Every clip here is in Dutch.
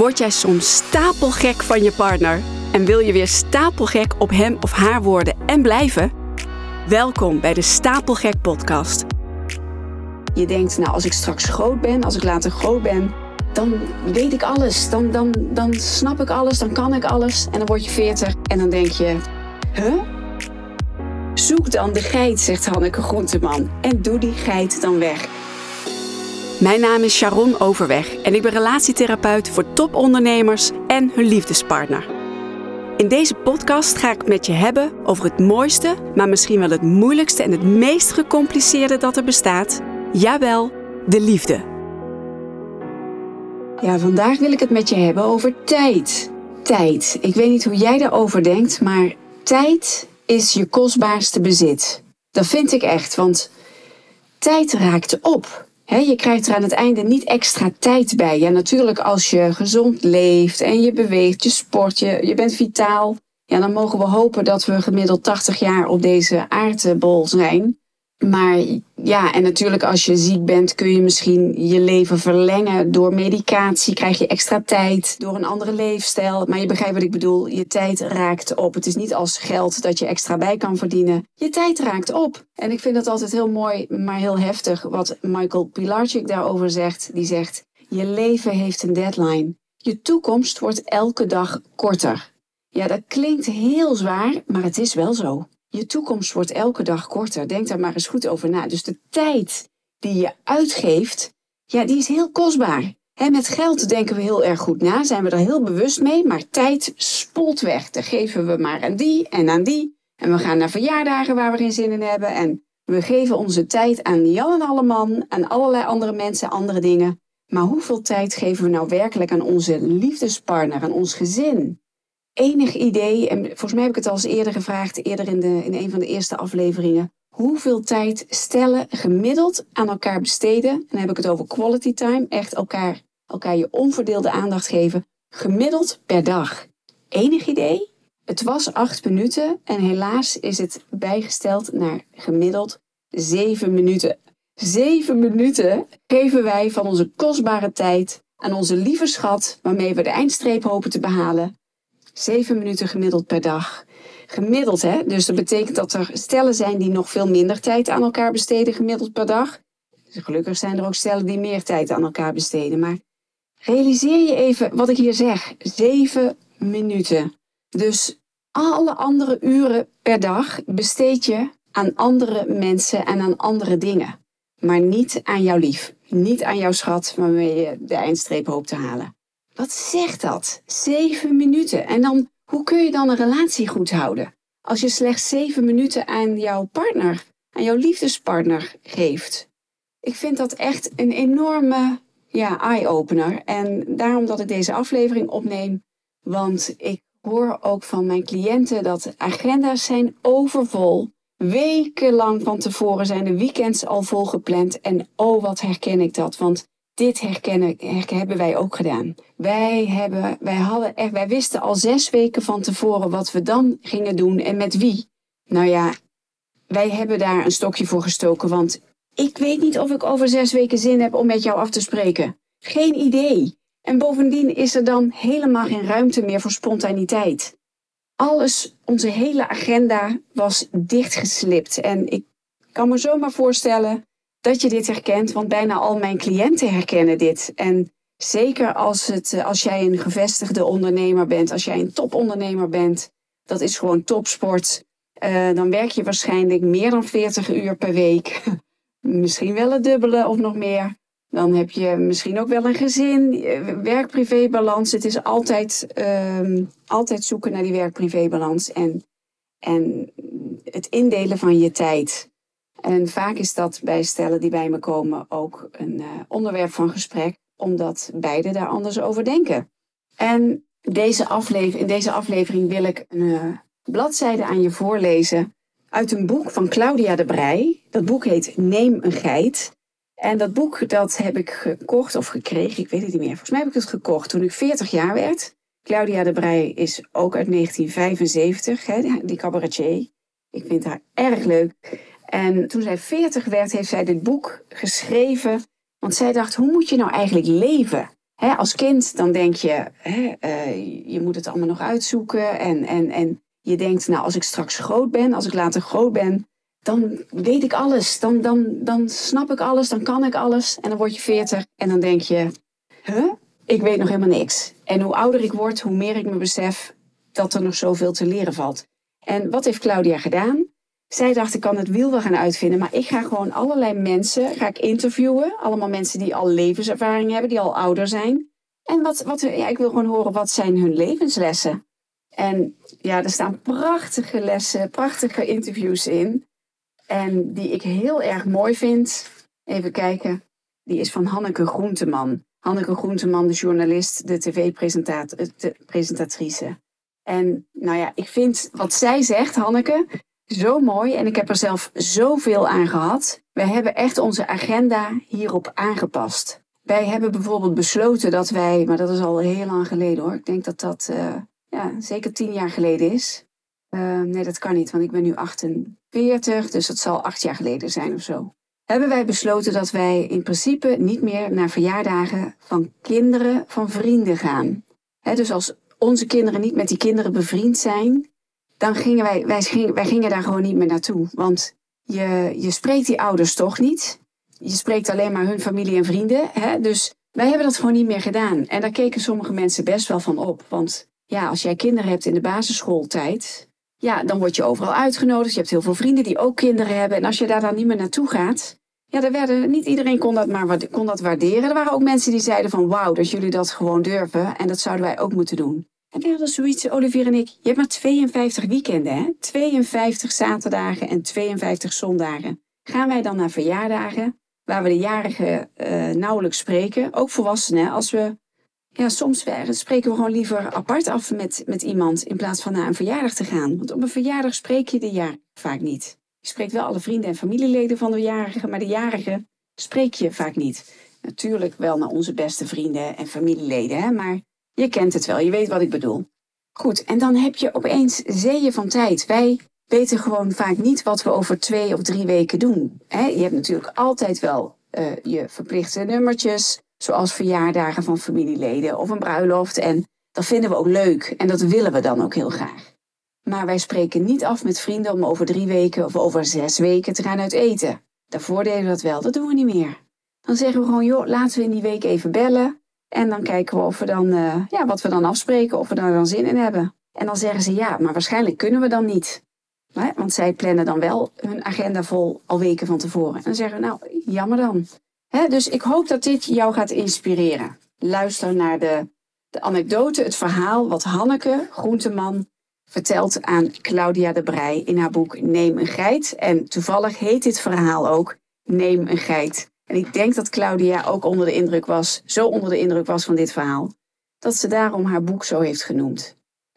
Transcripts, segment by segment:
Word jij soms stapelgek van je partner en wil je weer stapelgek op hem of haar worden en blijven? Welkom bij de Stapelgek Podcast. Je denkt, nou, als ik straks groot ben, als ik later groot ben, dan weet ik alles. Dan, dan, dan snap ik alles, dan kan ik alles. En dan word je 40 en dan denk je, huh? Zoek dan de geit, zegt Hanneke Groenteman, en doe die geit dan weg. Mijn naam is Sharon Overweg en ik ben relatietherapeut voor topondernemers en hun liefdespartner. In deze podcast ga ik met je hebben over het mooiste, maar misschien wel het moeilijkste en het meest gecompliceerde dat er bestaat. Jawel, de liefde. Ja, vandaag wil ik het met je hebben over tijd. Tijd. Ik weet niet hoe jij daarover denkt, maar tijd is je kostbaarste bezit. Dat vind ik echt, want tijd raakt op je krijgt er aan het einde niet extra tijd bij. Ja, natuurlijk als je gezond leeft en je beweegt, je sport, je, je bent vitaal. Ja, dan mogen we hopen dat we gemiddeld 80 jaar op deze aardbol zijn. Maar ja, en natuurlijk als je ziek bent kun je misschien je leven verlengen. Door medicatie krijg je extra tijd, door een andere leefstijl. Maar je begrijpt wat ik bedoel, je tijd raakt op. Het is niet als geld dat je extra bij kan verdienen. Je tijd raakt op. En ik vind het altijd heel mooi, maar heel heftig wat Michael Pilarczyk daarover zegt. Die zegt, je leven heeft een deadline. Je toekomst wordt elke dag korter. Ja, dat klinkt heel zwaar, maar het is wel zo. Je toekomst wordt elke dag korter. Denk daar maar eens goed over na. Dus de tijd die je uitgeeft, ja, die is heel kostbaar. met geld denken we heel erg goed na, zijn we er heel bewust mee, maar tijd spoelt weg. Dan geven we maar aan die en aan die. En we gaan naar verjaardagen waar we geen zin in hebben. En we geven onze tijd aan Jan en Alleman, aan allerlei andere mensen, andere dingen. Maar hoeveel tijd geven we nou werkelijk aan onze liefdespartner, aan ons gezin? Enig idee, en volgens mij heb ik het al eens eerder gevraagd, eerder in, de, in een van de eerste afleveringen, hoeveel tijd stellen gemiddeld aan elkaar besteden, en dan heb ik het over quality time, echt elkaar, elkaar je onverdeelde aandacht geven, gemiddeld per dag. Enig idee? Het was acht minuten en helaas is het bijgesteld naar gemiddeld zeven minuten. Zeven minuten geven wij van onze kostbare tijd aan onze lieve schat, waarmee we de eindstreep hopen te behalen, Zeven minuten gemiddeld per dag. Gemiddeld, hè? Dus dat betekent dat er stellen zijn die nog veel minder tijd aan elkaar besteden, gemiddeld per dag. Dus gelukkig zijn er ook stellen die meer tijd aan elkaar besteden. Maar realiseer je even wat ik hier zeg. Zeven minuten. Dus alle andere uren per dag besteed je aan andere mensen en aan andere dingen. Maar niet aan jouw lief. Niet aan jouw schat waarmee je de eindstreep hoopt te halen. Wat zegt dat? Zeven minuten. En dan, hoe kun je dan een relatie goed houden? Als je slechts zeven minuten aan jouw partner, aan jouw liefdespartner geeft. Ik vind dat echt een enorme ja, eye-opener. En daarom dat ik deze aflevering opneem. Want ik hoor ook van mijn cliënten dat agenda's zijn overvol. Wekenlang van tevoren zijn de weekends al volgepland. En oh, wat herken ik dat. Want dit herkennen, hebben wij ook gedaan. Wij, hebben, wij, hadden echt, wij wisten al zes weken van tevoren wat we dan gingen doen en met wie. Nou ja, wij hebben daar een stokje voor gestoken, want ik weet niet of ik over zes weken zin heb om met jou af te spreken. Geen idee. En bovendien is er dan helemaal geen ruimte meer voor spontaniteit. Alles, onze hele agenda was dichtgeslipt. En ik kan me zomaar voorstellen dat je dit herkent, want bijna al mijn cliënten herkennen dit. En zeker als, het, eh, als jij een gevestigde ondernemer bent, als jij een topondernemer bent, dat is gewoon topsport. Uh, dan werk je waarschijnlijk meer dan 40 uur per week. misschien wel het dubbele of nog meer. Dan heb je misschien ook wel een gezin, eh, werk-privé-balans. Het is altijd, uh, altijd zoeken naar die werk-privé-balans en, en het indelen van je tijd. En vaak is dat bij stellen die bij me komen ook een uh, onderwerp van gesprek, omdat beide daar anders over denken. En deze aflevering, in deze aflevering wil ik een uh, bladzijde aan je voorlezen uit een boek van Claudia de Brij. Dat boek heet Neem een geit. En dat boek dat heb ik gekocht of gekregen, ik weet het niet meer. Volgens mij heb ik het gekocht toen ik 40 jaar werd. Claudia de Brij is ook uit 1975, hè, die cabaretier. Ik vind haar erg leuk. En toen zij 40 werd, heeft zij dit boek geschreven. Want zij dacht, hoe moet je nou eigenlijk leven? Als kind dan denk je, uh, je moet het allemaal nog uitzoeken. En, en, en je denkt, nou als ik straks groot ben, als ik later groot ben, dan weet ik alles. Dan, dan, dan snap ik alles, dan kan ik alles. En dan word je veertig en dan denk je, huh? ik weet nog helemaal niks. En hoe ouder ik word, hoe meer ik me besef dat er nog zoveel te leren valt. En wat heeft Claudia gedaan? Zij dacht, ik kan het wiel wel gaan uitvinden, maar ik ga gewoon allerlei mensen ga ik interviewen. Allemaal mensen die al levenservaring hebben, die al ouder zijn. En wat, wat, ja, ik wil gewoon horen, wat zijn hun levenslessen? En ja, er staan prachtige lessen, prachtige interviews in. En die ik heel erg mooi vind. Even kijken. Die is van Hanneke Groenteman. Hanneke Groenteman, de journalist, de tv-presentatrice. En nou ja, ik vind wat zij zegt, Hanneke, zo mooi. En ik heb er zelf zoveel aan gehad. We hebben echt onze agenda hierop aangepast. Wij hebben bijvoorbeeld besloten dat wij, maar dat is al heel lang geleden hoor. Ik denk dat dat uh, ja, zeker tien jaar geleden is. Uh, nee, dat kan niet, want ik ben nu 48, dus dat zal acht jaar geleden zijn of zo. Hebben wij besloten dat wij in principe niet meer naar verjaardagen van kinderen van vrienden gaan. Dus als onze kinderen niet met die kinderen bevriend zijn, dan gingen wij, wij, gingen, wij gingen daar gewoon niet meer naartoe. Want je, je spreekt die ouders toch niet. Je spreekt alleen maar hun familie en vrienden. Hè? Dus wij hebben dat gewoon niet meer gedaan. En daar keken sommige mensen best wel van op. Want ja, als jij kinderen hebt in de basisschooltijd, ja, dan word je overal uitgenodigd. Je hebt heel veel vrienden die ook kinderen hebben. En als je daar dan niet meer naartoe gaat, ja, er werden, niet iedereen kon dat maar kon dat waarderen. Er waren ook mensen die zeiden van wauw, dat jullie dat gewoon durven. En dat zouden wij ook moeten doen. En we hadden zoiets, Olivier en ik, je hebt maar 52 weekenden, hè? 52 zaterdagen en 52 zondagen. Gaan wij dan naar verjaardagen, waar we de jarigen uh, nauwelijks spreken, ook volwassenen, als we, ja, soms spreken we gewoon liever apart af met, met iemand in plaats van naar een verjaardag te gaan. Want op een verjaardag spreek je de jaar vaak niet. Je spreekt wel alle vrienden en familieleden van de jarigen, maar de jarigen spreek je vaak niet. Natuurlijk wel naar onze beste vrienden en familieleden, hè? maar je kent het wel, je weet wat ik bedoel. Goed, en dan heb je opeens zeeën van tijd. Wij weten gewoon vaak niet wat we over twee of drie weken doen. je hebt natuurlijk altijd wel uh, je verplichte nummertjes, zoals verjaardagen van familieleden of een bruiloft. En dat vinden we ook leuk en dat willen we dan ook heel graag. Maar wij spreken niet af met vrienden om over drie weken of over zes weken te gaan uit eten. Daarvoor deden we dat wel, dat doen we niet meer. Dan zeggen we gewoon, joh, laten we in die week even bellen. En dan kijken we of we dan, uh, ja, wat we dan afspreken, of we daar dan zin in hebben. En dan zeggen ze ja, maar waarschijnlijk kunnen we dan niet. Want zij plannen dan wel hun agenda vol al weken van tevoren. En dan zeggen we nou, jammer dan. dus ik hoop dat dit jou gaat inspireren. Luister naar de, de anekdote, het verhaal wat Hanneke Groenteman vertelt aan Claudia de Brij in haar boek Neem een geit. En toevallig heet dit verhaal ook Neem een geit. En ik denk dat Claudia ook onder de indruk was, zo onder de indruk was van dit verhaal, dat ze daarom haar boek zo heeft genoemd.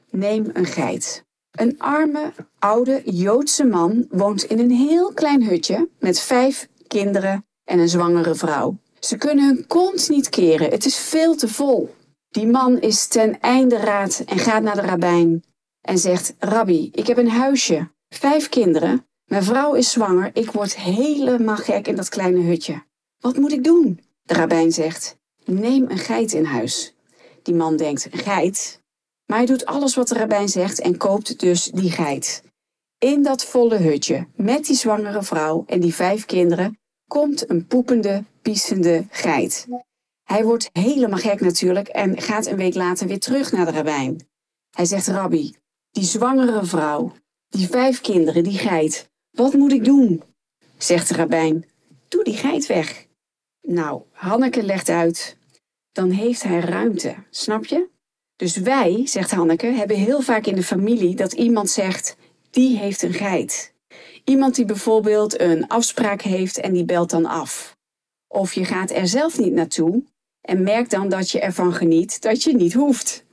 Neem een geit. Een arme, oude Joodse man woont in een heel klein hutje met vijf kinderen en een zwangere vrouw. Ze kunnen hun kont niet keren, het is veel te vol. Die man is ten einde raad en gaat naar de rabbijn en zegt: Rabbi, ik heb een huisje, vijf kinderen, mijn vrouw is zwanger, ik word helemaal gek in dat kleine hutje. Wat moet ik doen? De rabbijn zegt: Neem een geit in huis. Die man denkt: geit? Maar hij doet alles wat de rabbijn zegt en koopt dus die geit. In dat volle hutje, met die zwangere vrouw en die vijf kinderen, komt een poepende, piesende geit. Hij wordt helemaal gek natuurlijk en gaat een week later weer terug naar de rabbijn. Hij zegt: Rabbi, die zwangere vrouw, die vijf kinderen, die geit, wat moet ik doen? Zegt de rabbijn: Doe die geit weg. Nou, Hanneke legt uit, dan heeft hij ruimte, snap je? Dus wij, zegt Hanneke, hebben heel vaak in de familie dat iemand zegt, die heeft een geit. Iemand die bijvoorbeeld een afspraak heeft en die belt dan af. Of je gaat er zelf niet naartoe en merkt dan dat je ervan geniet dat je niet hoeft.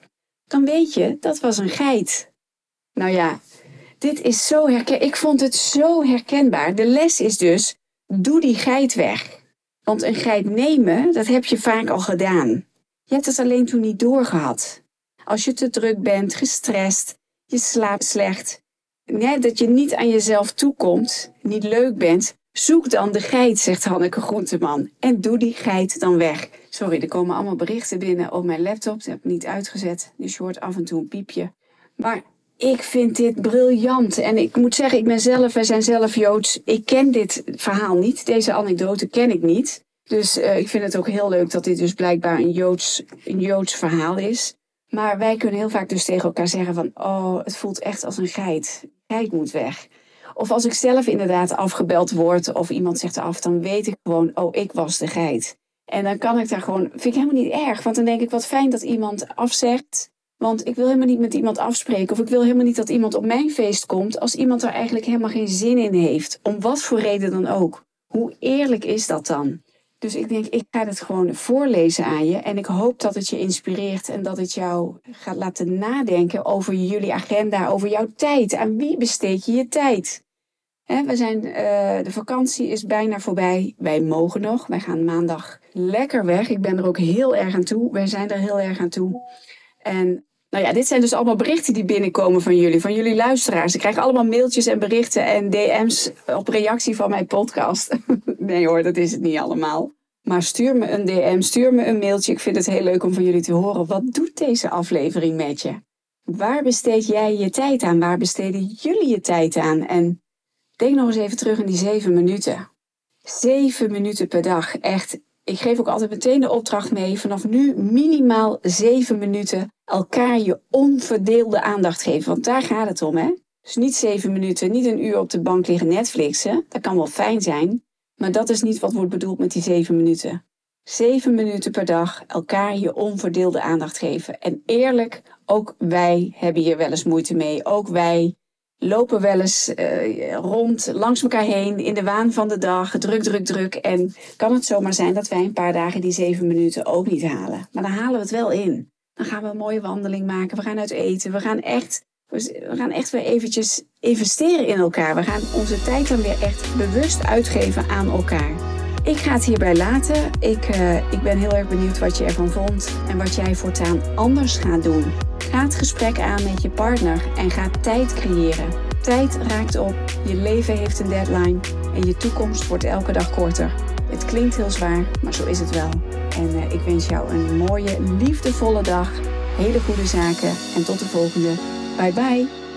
Dan weet je, dat was een geit. Nou ja, dit is zo herkenbaar. Ik vond het zo herkenbaar. De les is dus, doe die geit weg. Want een geit nemen, dat heb je vaak al gedaan. Je hebt het alleen toen niet doorgehad. Als je te druk bent, gestrest, je slaapt slecht, nee, dat je niet aan jezelf toekomt, niet leuk bent, Zoek dan de geit, zegt Hanneke Groenteman. En doe die geit dan weg. Sorry, er komen allemaal berichten binnen op mijn laptop. Dat heb ik niet uitgezet, dus je hoort af en toe een piepje. Maar ik vind dit briljant. En ik moet zeggen, ik ben zelf, wij zijn zelf Joods. Ik ken dit verhaal niet. Deze anekdote ken ik niet. Dus uh, ik vind het ook heel leuk dat dit dus blijkbaar een Joods, een Joods verhaal is. Maar wij kunnen heel vaak dus tegen elkaar zeggen van... oh, het voelt echt als een geit. Geit moet weg. Of als ik zelf inderdaad afgebeld word of iemand zegt af... dan weet ik gewoon, oh, ik was de geit. En dan kan ik daar gewoon... vind ik helemaal niet erg. Want dan denk ik, wat fijn dat iemand afzegt... Want ik wil helemaal niet met iemand afspreken. Of ik wil helemaal niet dat iemand op mijn feest komt. als iemand er eigenlijk helemaal geen zin in heeft. Om wat voor reden dan ook. Hoe eerlijk is dat dan? Dus ik denk, ik ga het gewoon voorlezen aan je. En ik hoop dat het je inspireert en dat het jou gaat laten nadenken over jullie agenda, over jouw tijd. Aan wie besteed je je tijd? we zijn, uh, de vakantie is bijna voorbij. Wij mogen nog. Wij gaan maandag lekker weg. Ik ben er ook heel erg aan toe. Wij zijn er heel erg aan toe. En nou ja, dit zijn dus allemaal berichten die binnenkomen van jullie, van jullie luisteraars. Ik krijg allemaal mailtjes en berichten en DM's op reactie van mijn podcast. nee hoor, dat is het niet allemaal. Maar stuur me een DM, stuur me een mailtje. Ik vind het heel leuk om van jullie te horen. Wat doet deze aflevering met je? Waar besteed jij je tijd aan? Waar besteden jullie je tijd aan? En denk nog eens even terug in die zeven minuten. Zeven minuten per dag. Echt ik geef ook altijd meteen de opdracht mee. Vanaf nu minimaal zeven minuten elkaar je onverdeelde aandacht geven. Want daar gaat het om, hè? Dus niet zeven minuten, niet een uur op de bank liggen Netflixen. Dat kan wel fijn zijn. Maar dat is niet wat wordt bedoeld met die zeven minuten. Zeven minuten per dag elkaar je onverdeelde aandacht geven. En eerlijk, ook wij hebben hier wel eens moeite mee. Ook wij lopen wel eens uh, rond langs elkaar heen in de waan van de dag, druk, druk, druk. En kan het zomaar zijn dat wij een paar dagen die zeven minuten ook niet halen. Maar dan halen we het wel in. Dan gaan we een mooie wandeling maken. We gaan uit eten. We gaan echt, we gaan echt weer eventjes investeren in elkaar. We gaan onze tijd dan weer echt bewust uitgeven aan elkaar. Ik ga het hierbij laten. Ik, uh, ik ben heel erg benieuwd wat je ervan vond en wat jij voortaan anders gaat doen. Ga het gesprek aan met je partner en ga tijd creëren. Tijd raakt op, je leven heeft een deadline en je toekomst wordt elke dag korter. Het klinkt heel zwaar, maar zo is het wel. En uh, ik wens jou een mooie, liefdevolle dag, hele goede zaken en tot de volgende. Bye bye!